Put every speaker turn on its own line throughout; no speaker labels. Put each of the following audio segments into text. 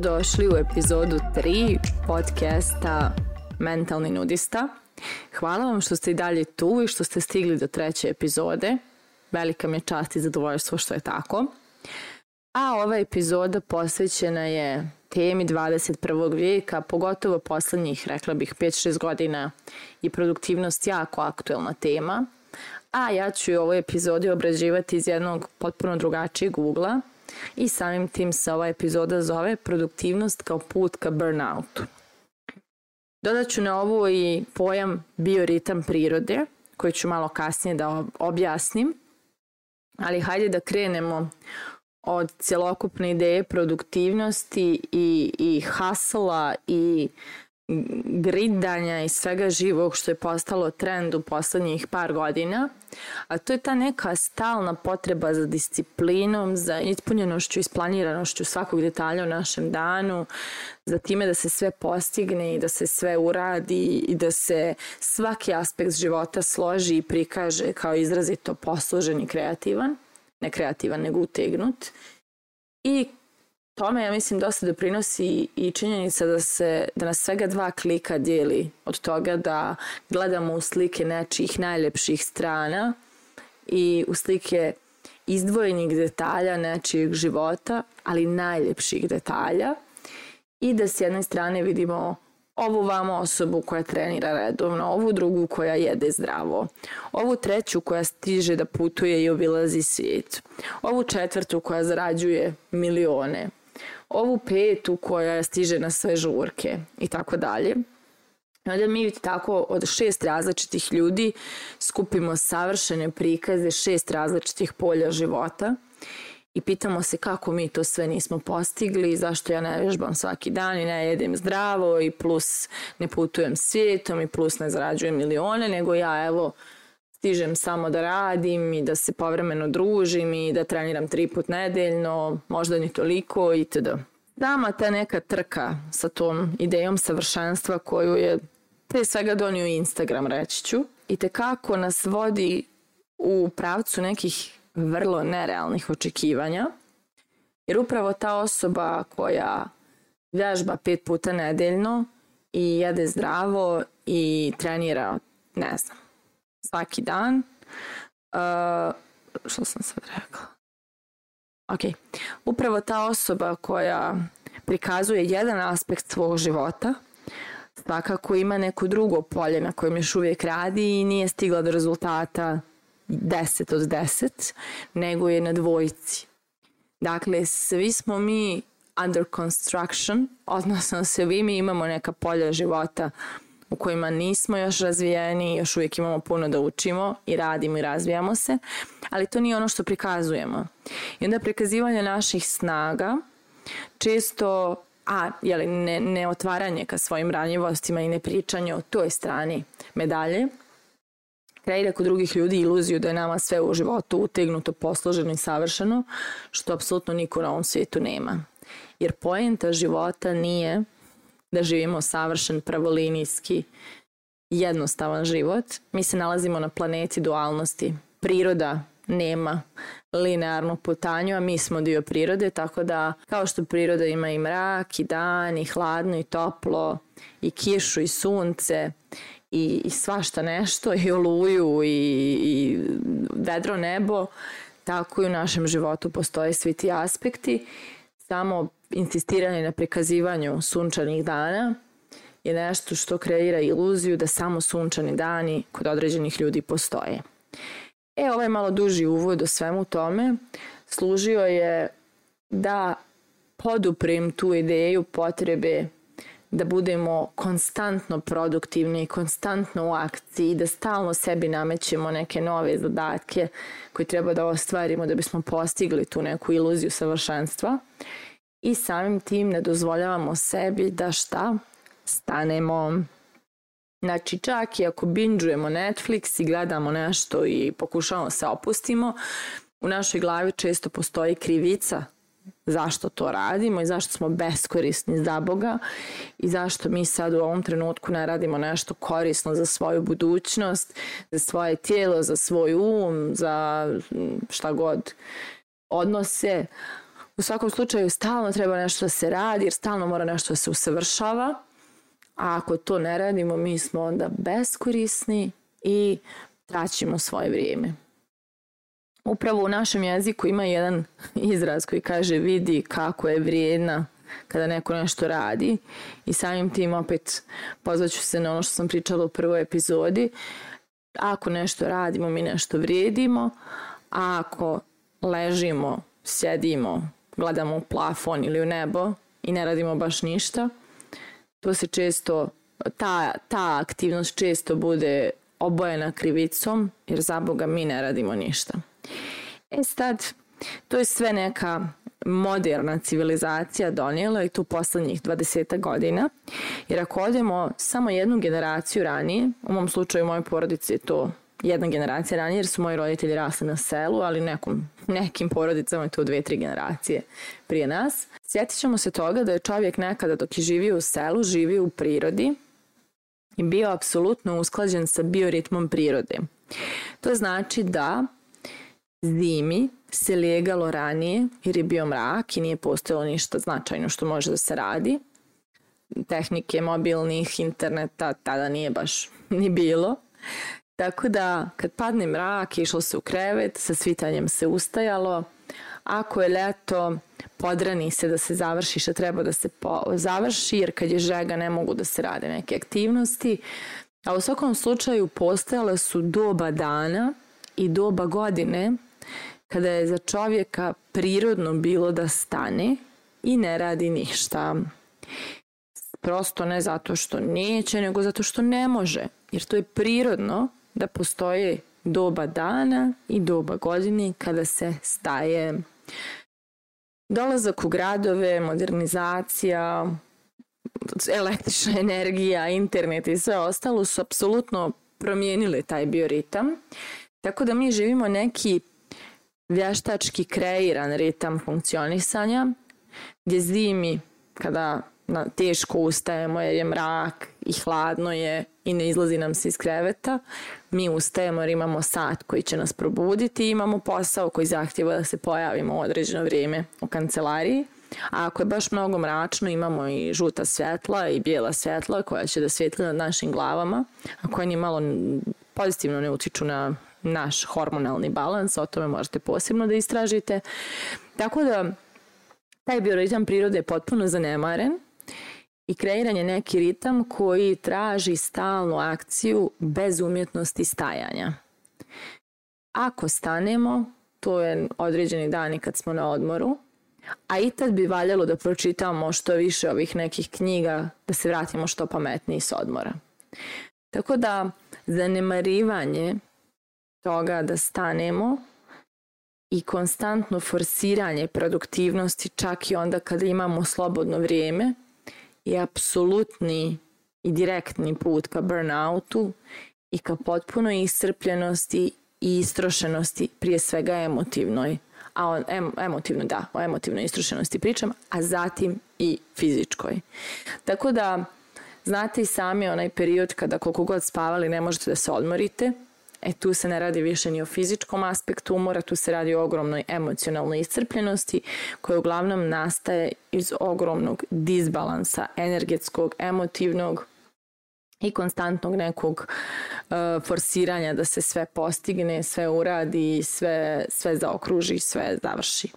Dobrodošli u epizodu 3 podcasta Mentalni nudista. Hvala vam što ste i dalje tu i što ste stigli do treće epizode. Velika mi je čast i zadovoljstvo što je tako. A ova epizoda posvećena je temi 21. vijeka, pogotovo poslednjih, rekla bih, 5-6 godina i produktivnost jako aktuelna tema. A ja ću u ovoj epizodi obrađivati iz jednog potpuno drugačijeg ugla i samim tim se ova epizoda zove Produktivnost kao put ka burnoutu. Dodat ću na ovo i pojam bioritam prirode, koji ću malo kasnije da objasnim, ali hajde da krenemo od cjelokupne ideje produktivnosti i, i hasla i gridanja i svega živog što je postalo trend u poslednjih par godina, a to je ta neka stalna potreba za disciplinom, za ispunjenošću i isplaniranošću svakog detalja u našem danu, za time da se sve postigne i da se sve uradi i da se svaki aspekt života složi i prikaže kao izrazito poslužen i kreativan, ne kreativan nego utegnut. I tome ja mislim dosta doprinosi i činjenica da se da nas svega dva klika dijeli od toga da gledamo u slike nečijih najljepših strana i u slike izdvojenih detalja nečijeg života, ali najljepših detalja i da s jedne strane vidimo ovu vamo osobu koja trenira redovno, ovu drugu koja jede zdravo, ovu treću koja stiže da putuje i obilazi svijet, ovu četvrtu koja zarađuje milione, ovu petu koja stiže na sve žurke i tako dalje. Onda mi tako od šest različitih ljudi skupimo savršene prikaze šest različitih polja života i pitamo se kako mi to sve nismo postigli, zašto ja ne vežbam svaki dan i ne jedem zdravo i plus ne putujem svijetom i plus ne zarađujem milione, nego ja evo stižem samo da radim i da se povremeno družim i da treniram tri put nedeljno, možda ni toliko itd. Dama ta neka trka sa tom idejom savršenstva koju je pre svega donio Instagram, reći ću, i tekako nas vodi u pravcu nekih vrlo nerealnih očekivanja, jer upravo ta osoba koja vežba pet puta nedeljno i jede zdravo i trenira, ne znam, svaki dan. Uh, što sam sad rekla? Ok. Upravo ta osoba koja prikazuje jedan aspekt svog života, svakako ima neko drugo polje na kojem još uvijek radi i nije stigla do rezultata 10 od 10, nego je na dvojci. Dakle, svi smo mi under construction, odnosno svi mi imamo neka polja života u kojima nismo još razvijeni, još uvijek imamo puno da učimo i radimo i razvijamo se, ali to nije ono što prikazujemo. I onda prikazivanje naših snaga često a jeli, ne, ne otvaranje ka svojim ranjivostima i ne pričanje o toj strani medalje, kreira kod drugih ljudi iluziju da je nama sve u životu utegnuto, posloženo i savršeno, što apsolutno niko na ovom svijetu nema. Jer poenta života nije da živimo savršen, pravolinijski, jednostavan život. Mi se nalazimo na planeti dualnosti. Priroda nema linearnu putanju, a mi smo dio prirode, tako da kao što priroda ima i mrak, i dan, i hladno, i toplo, i kišu, i sunce, i, i svašta nešto, i oluju, i, i vedro nebo, tako i u našem životu postoje svi ti aspekti. Samo insistiranje na prikazivanju sunčanih dana je nešto što kreira iluziju da samo sunčani dani kod određenih ljudi postoje. E, ovaj malo duži uvod o svemu tome služio je da poduprem tu ideju potrebe da budemo konstantno produktivni konstantno u akciji, da stalno sebi namećemo neke nove zadatke koje treba da ostvarimo da bismo postigli tu neku iluziju savršenstva i samim tim ne dozvoljavamo sebi da šta? Stanemo. Znači čak i ako binđujemo Netflix i gledamo nešto i pokušavamo se opustimo, u našoj glavi često postoji krivica zašto to radimo i zašto smo beskorisni za Boga i zašto mi sad u ovom trenutku ne radimo nešto korisno za svoju budućnost, za svoje tijelo, za svoj um, za šta god odnose. U svakom slučaju stalno treba nešto da se radi jer stalno mora nešto da se usavršava. A ako to ne radimo, mi smo onda beskorisni i traćimo svoje vrijeme. Upravo u našem jeziku ima jedan izraz koji kaže vidi kako je vrijedna kada neko nešto radi i samim tim opet pozvaću se na ono što sam pričala u prvoj epizodi. Ako nešto radimo, mi nešto vrijedimo, a ako ležimo, sjedimo, gledamo u plafon ili u nebo i ne radimo baš ništa, to se često, ta, ta aktivnost često bude obojena krivicom, jer za Boga mi ne radimo ništa. E sad, to je sve neka moderna civilizacija donijela i tu poslednjih 20 godina. Jer ako odemo samo jednu generaciju ranije, u mom slučaju moje porodice je to jedna generacija ranije jer su moji roditelji rasli na selu, ali nekom, nekim porodicama je to dve, tri generacije prije nas. Sjetit ćemo se toga da je čovjek nekada dok je živio u selu, živio u prirodi i bio apsolutno usklađen sa bioritmom prirode. To znači da zimi se legalo ranije jer je bio mrak i nije postojalo ništa značajno što može da se radi. Tehnike mobilnih, interneta tada nije baš ni bilo. Tako da kad padne mrak, išlo se u krevet, sa svitanjem se ustajalo. Ako je leto, podrani se da se završi što treba da se po, završi, jer kad je žega ne mogu da se rade neke aktivnosti. A u svakom slučaju postojale su doba dana i doba godine kada je za čovjeka prirodno bilo da stane i ne radi ništa. Prosto ne zato što neće, nego zato što ne može. Jer to je prirodno da postoje doba dana i doba godine kada se staje. Dolazak u gradove, modernizacija, električna energija, internet i sve ostalo su apsolutno promijenili taj bioritam. Tako da mi živimo neki vještački kreiran ritam funkcionisanja gdje zimi kada na, teško ustajemo jer je mrak i hladno je i ne izlazi nam se iz kreveta. Mi ustajemo jer imamo sat koji će nas probuditi i imamo posao koji zahtjeva da se pojavimo u određeno vrijeme u kancelariji. A ako je baš mnogo mračno, imamo i žuta svjetla i bijela svjetla koja će da svijetli nad našim glavama, a koja ni malo pozitivno ne utiču na naš hormonalni balans, o tome možete posebno da istražite. Tako da taj bioritam prirode je potpuno zanemaren i kreiran je neki ritam koji traži stalnu akciju bez umjetnosti stajanja. Ako stanemo, to je određeni dani kad smo na odmoru, a i tad bi valjalo da pročitamo što više ovih nekih knjiga, da se vratimo što pametniji s odmora. Tako da zanemarivanje toga da stanemo i konstantno forsiranje produktivnosti čak i onda kada imamo slobodno vrijeme je apsolutni i direktni put ka burnoutu i ka potpunoj iscrpljenosti i istrošenosti, prije svega emotivnoj, a on, em, emotivno da, o emotivnoj istrošenosti pričam, a zatim i fizičkoj. Tako da, znate i sami onaj period kada koliko god spavali ne možete da se odmorite, E tu se ne radi više ni o fizičkom aspektu umora, tu se radi o ogromnoj emocionalnoj iscrpljenosti koja uglavnom nastaje iz ogromnog disbalansa energetskog, emotivnog i konstantnog nekog uh, forsiranja da se sve postigne, sve uradi, sve, sve zaokruži, sve završi.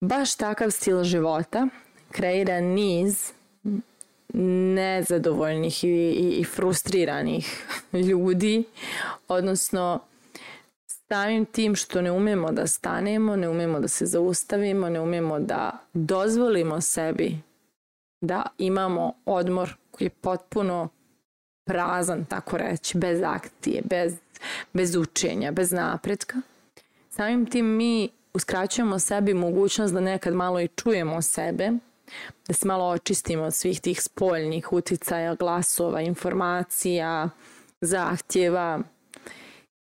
Baš takav stil života kreira niz nezadovoljnih i, i, i frustriranih ljudi, odnosno samim tim što ne umemo da stanemo, ne umemo da se zaustavimo, ne umemo da dozvolimo sebi da imamo odmor koji je potpuno prazan, tako reći, bez akcije, bez, bez učenja, bez napretka. Samim tim mi uskraćujemo sebi mogućnost da nekad malo i čujemo sebe, da se malo očistimo od svih tih spoljnih uticaja, glasova, informacija, zahtjeva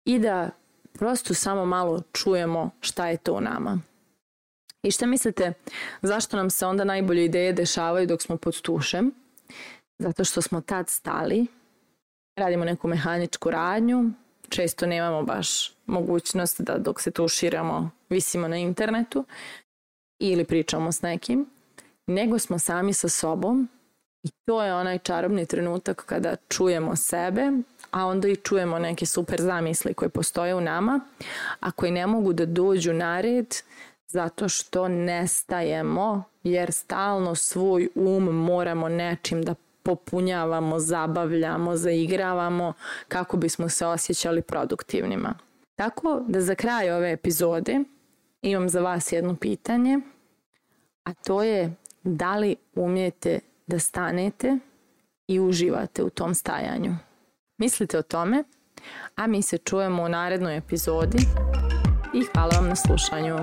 i da prosto samo malo čujemo šta je to u nama. I šta mislite, zašto nam se onda najbolje ideje dešavaju dok smo pod tušem? Zato što smo tad stali, radimo neku mehaničku radnju, često nemamo baš mogućnost da dok se tuširamo visimo na internetu, ili pričamo s nekim, nego smo sami sa sobom i to je onaj čarobni trenutak kada čujemo sebe, a onda i čujemo neke super zamisli koje postoje u nama, a koji ne mogu da dođu na red zato što nestajemo, jer stalno svoj um moramo nečim da popunjavamo, zabavljamo, zaigravamo kako bismo se osjećali produktivnima. Tako da za kraj ove epizode imam za vas jedno pitanje, a to je da li umijete da stanete i uživate u tom stajanju. Mislite o tome, a mi se čujemo u narednoj epizodi i hvala vam na slušanju.